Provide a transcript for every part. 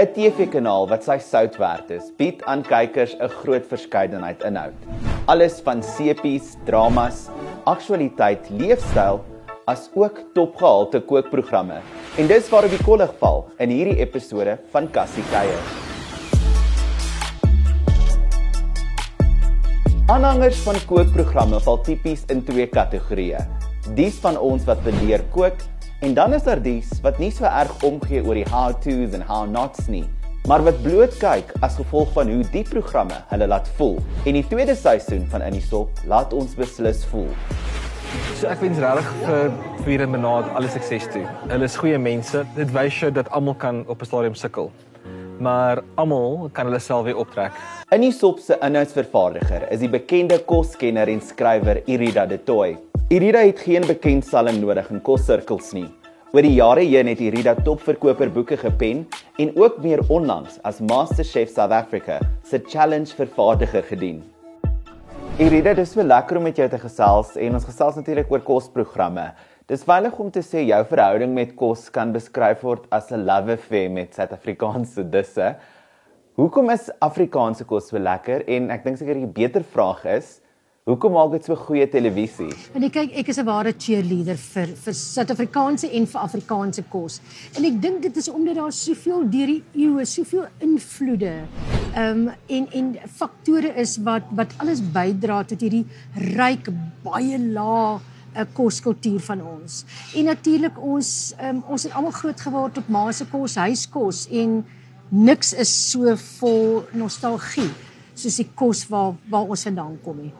'n TV-kanaal wat sy sout werd is, bied aan kykers 'n groot verskeidenheid inhoud. Alles van sepies, dramas, aktualiteit, leefstyl as ook topgehalte kookprogramme. En dis waar op die kollig val in hierdie episode van Cassie Kuier. Aanhangers van kookprogramme val tipies in twee kategorieë. Dies van ons wat leer kook en dan is daar dies wat nie so erg omgee oor die how-to's en how-nots nie, maar wat bloot kyk as gevolg van hoe die programme hulle laat voel. En die tweede seisoen van In die Sop laat ons beslis voel. So ek wens regtig vir vir en Menaat alle sukses toe. Hulle is goeie mense. Dit wys jou dat almal kan op 'n stadium sukkel maar almal kan hulle self weer optrek. In die sop se inhoudsvervaardiger is die bekende koskenner en skrywer Irida De Tooy. Irida het geen bekendstelling nodig in kossirkels nie. Oor die jare heen het Irida topverkoper boeke gepen en ook meer onlangs as MasterChef South Africa se challenge vervaardiger gedien. Irida, dit is so lekker om met jou te gesels en ons gesels natuurlik oor kosprogramme. Dis veilig om te sê jou verhouding met kos kan beskryf word as 'n love affair met Suid-Afrikaanse disse. Hoekom is Afrikaanse kos so lekker? En ek dink seker die beter vraag is, hoekom maak dit so goeie televisie? En ek kyk, ek is 'n ware cheerleader vir vir Suid-Afrikaanse en vir Afrikaanse kos. En ek dink dit is omdat daar soveel deur die eeue, soveel invloede ehm um, en en faktore is wat wat alles bydra tot hierdie ryk baie laag 'n koskultuur van ons. En natuurlik ons um, ons het almal groot geword op ma se kos, huiskos en niks is so vol nostalgie soos die kos waar waar ons vandaan kom nie.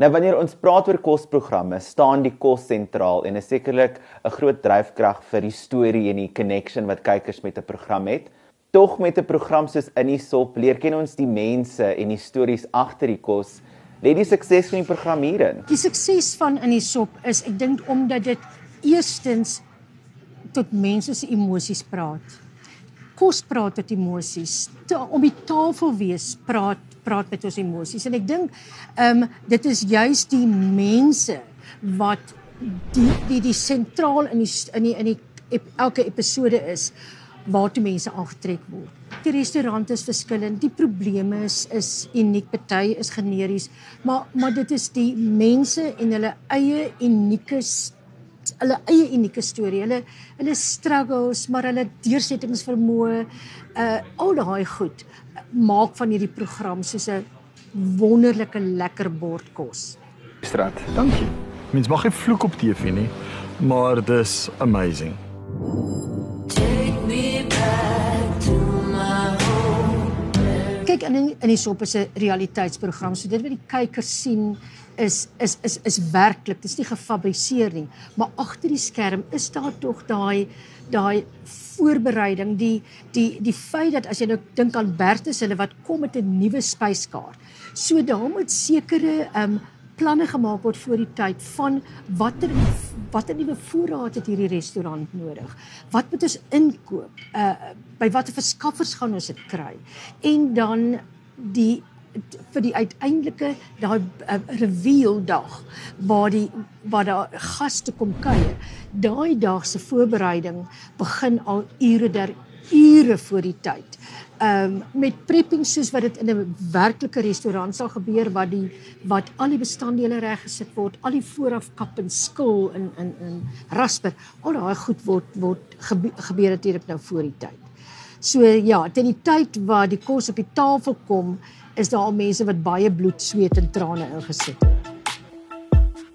Nou wanneer ons praat oor kosprogramme, staan die kos sentraal en is sekerlik 'n groot dryfkrag vir die storie en die connection wat kykers met 'n program het. Tog met 'n program soos In die Sop leer ken ons die mense en die stories agter die kos lê die sukses van die program hierin? Die sukses van in die sop is ek dink omdat dit eerstens tot mense se emosies praat. Kos praat tot emosies. Om die tafel wees praat praat met ons emosies en ek dink ehm um, dit is juis die mense wat die die die sentraal in die in die in die ep, elke episode is waartoe mense aangetrek word. Die restaurant is verskillend, die probleme is is uniek, party is generies, maar maar dit is die mense en hulle eie unieke hulle eie unieke storie. Hulle hulle struggles, maar hulle deursettingsvermoë, uh al daai goed maak van hierdie program soos 'n wonderlike lekker bord kos. Straat. Dankie. Mens mag nie vloek op TV nie, maar dis amazing. Kyk in in die sop is 'n realiteitsprogram. So dit wat die kyker sien is is is is werklik. Dit is nie gefabriseer nie, maar agter die skerm is daar tog daai daai voorbereiding, die die die feit dat as jy nou dink aan Bertus hulle wat kom met 'n nuwe spyskaart. So daar moet sekere ehm um, planne gemaak word voor die tyd van watter watter nuwe voorraad het hierdie restaurant nodig? Wat moet ons inkoop? Uh by watter verskaffers gaan ons dit kry? En dan die vir die uiteindelike daai uh, reveal dag waar die waar daar gaste kom kuier. Daai dag se voorbereiding begin al ure der ure voor die tyd ehm um, met prepping soos wat dit in 'n werklike restaurant sal gebeur wat die wat al die bestanddele reggesit word, al die vooraf kap en skil in in in rasper, al daai goed word word gebe, gebeur natuurlik nou voor die tyd. So ja, teen die tyd wat die kos op die tafel kom, is daar al mense wat baie bloed, sweet en trane ingesit het.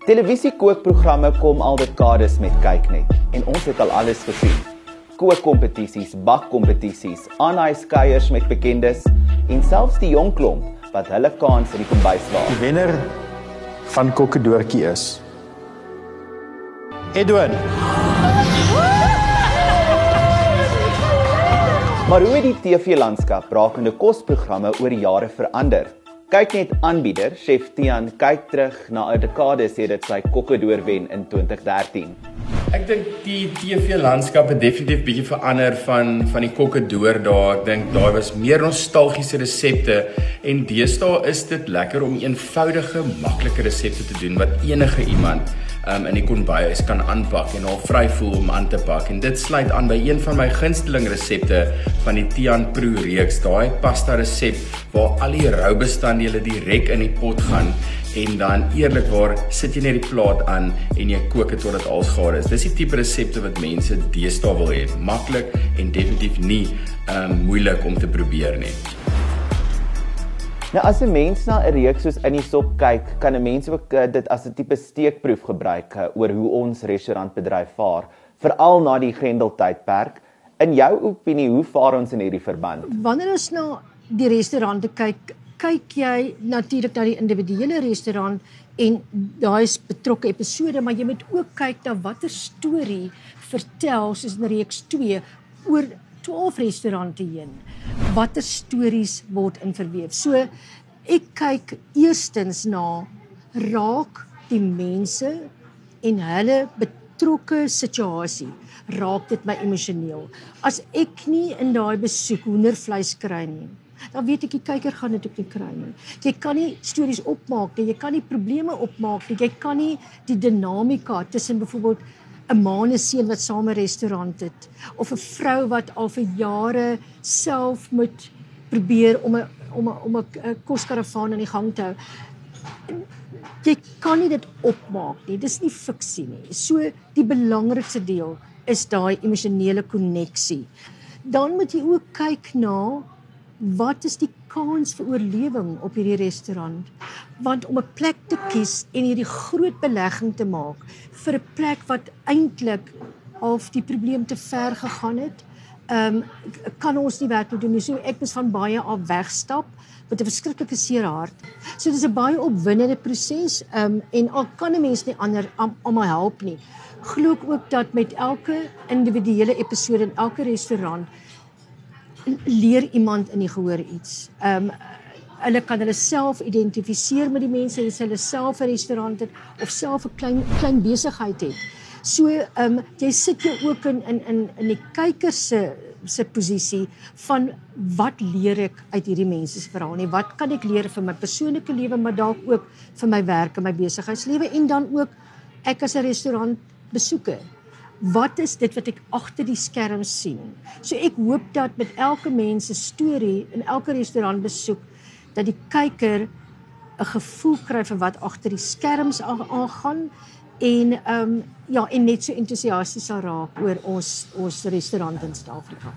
Televisiekookprogramme kom al dekades met kyknet en ons het al alles gesien kookkompetisies, bakkompetisies, aanhouskeiers met bekendes en selfs die jong klomp wat hulle kans in die kombuis waag. Die wenner van Kokkedoortjie is Edwin. Maar hoe het die TV-landskap rakende kosprogramme oor jare verander? Kyk net aanbieder Chef Tian kyk terug na 'n dekade sedert sy Kokkedoor wen in 2013. Ek dink die TV landskap het definitief bietjie verander van van die kokke deur daar. Ek dink daar was meer nostalgiese resepte en deesdae is dit lekker om eenvoudige, maklike resepte te doen wat enige iemand um, in die kombuis kan aanpak en haar vry voel om aan te pak. En dit sluit aan by een van my gunsteling resepte van die Tian Pro reeks, daai pasta resep waar al die rou bestanddele direk in die pot gaan en dan eerlikwaar sit jy net die plaat aan en jy kook dit tot dit als gaar is. Dis die tipe resepte wat mense deesdae wil hê. Maklik en definitief nie um moeilik om te probeer nie. Nou as 'n mens na 'n reeks soos in die sop kyk, kan 'n mens ook uh, dit as 'n tipe steekproef gebruik uh, oor hoe ons restaurantbedryf vaar, veral na die Grendeltydperk. In jou opinie, hoe vaar ons in hierdie verband? Wanneer ons na die restaurante kyk, kyk jy natuurlik na die individuele restaurant en daai is betrokke episode, maar jy moet ook kyk na watter storie vertel soos in reeks 2 oor 12 restaurante heen. Watter stories word in verweef? So ek kyk eerstens na raak die mense en hulle betrokke situasie raak dit my emosioneel. As ek nie in daai besoek hoendervleis kry nie, dan weet ek die kyker gaan dit ook nie kry nie. Jy kan nie stories opmaak nie, jy kan nie probleme opmaak nie, jy kan nie die dinamika tussen byvoorbeeld 'n ma en 'n seun wat saam 'n restaurant het of 'n vrou wat al vir jare self moet probeer om 'n om 'n om 'n koskaravaan aan die gang te hou. Jy kan nie dit opmaak nie. Dis nie fiksie nie. So die belangrikste deel is daai emosionele koneksie. Dan moet jy ook kyk na wat is die kans vir oorlewing op hierdie restaurant? Want om 'n plek te kies en hierdie groot belegging te maak vir 'n plek wat eintlik half die probleem te ver gegaan het, ehm um, kan ons nie werk doen nie. So ek is van baie af wegstap met 'n verskriklike seer hart. So dis 'n baie opwindende proses, ehm um, en al kan 'n mens nie ander almal help nie. Glo ek ook dat met elke individuele episode in elke restaurant leer iemand in die gehoor iets. Ehm um, hulle kan hulle self identifiseer met die mense as hulle self 'n restaurant het of self 'n klein klein besigheid het. So ehm um, jy sit jou ook in in in in die kyker se se posisie van wat leer ek uit hierdie mense se verhaal nie? Wat kan ek leer vir my persoonlike lewe maar dalk ook vir my werk en my besigheidslewe en dan ook ek as 'n restaurant besoeker wat is dit wat ek agter die skerm sien? So ek hoop dat met elke mens se storie in elke restaurant besoek dat die kyker 'n gevoel kry vir wat agter die skerms aangaan en ehm um, ja en net so entoesiasties sal raak oor ons ons restaurant in Suid-Afrika.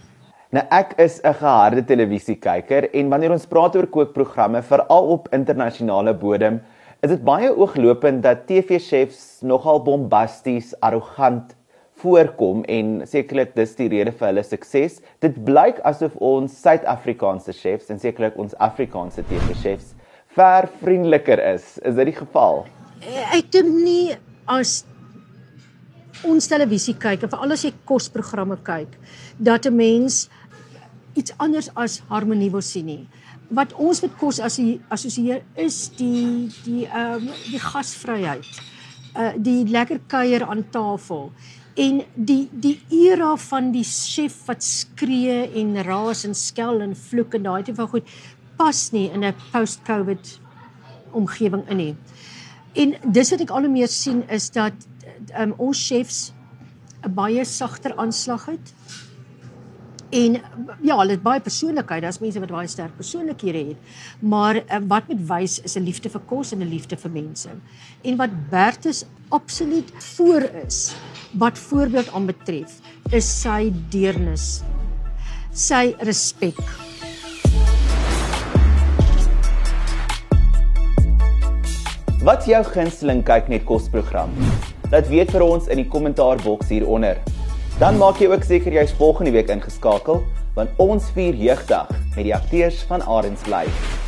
Nou ek is 'n geharde televisiekyker en wanneer ons praat oor kookprogramme veral op internasionale bodem, is dit baie ooglopend dat TV-chefs nogal bombasties, arrogant voorkom en sekerlik dis die rede vir hulle sukses. Dit blyk asof ons Suid-Afrikaanse chefs en sekerlik ons Afrikaanse TV-chefs ver vriendeliker is. Is dit die geval? Ek dink nie as ons televisie kyk of veral as jy kosprogramme kyk dat 'n mens iets anders as harmonie wil sien nie. Wat ons met kos as assosieer is die die ehm um, die gasvryheid. Uh die lekker kuier aan tafel en die die era van die chef wat skree en raas en skel en vloek en daai tipe van goed pas nie in 'n post-covid omgewing in nie. En dis wat ek al hoe meer sien is dat um, ons chefs 'n baie sagter aanslag het. En ja, hulle het baie persoonlikheid. Daar's mense wat baie sterk persoonlikhede het. Maar uh, wat met wys is 'n liefde vir kos en 'n liefde vir mense. En wat Bertus absoluut voor is, wat voorbeeld aanbetref, is sy deernis. Sy respek. Wat jou gunsteling kyk net kosprogram? Laat weet vir ons in die kommentaarboks hieronder. Dan maak jy ook seker jy's volgende week ingeskakel want ons vier jeugdag met die akteurs van Arends Live.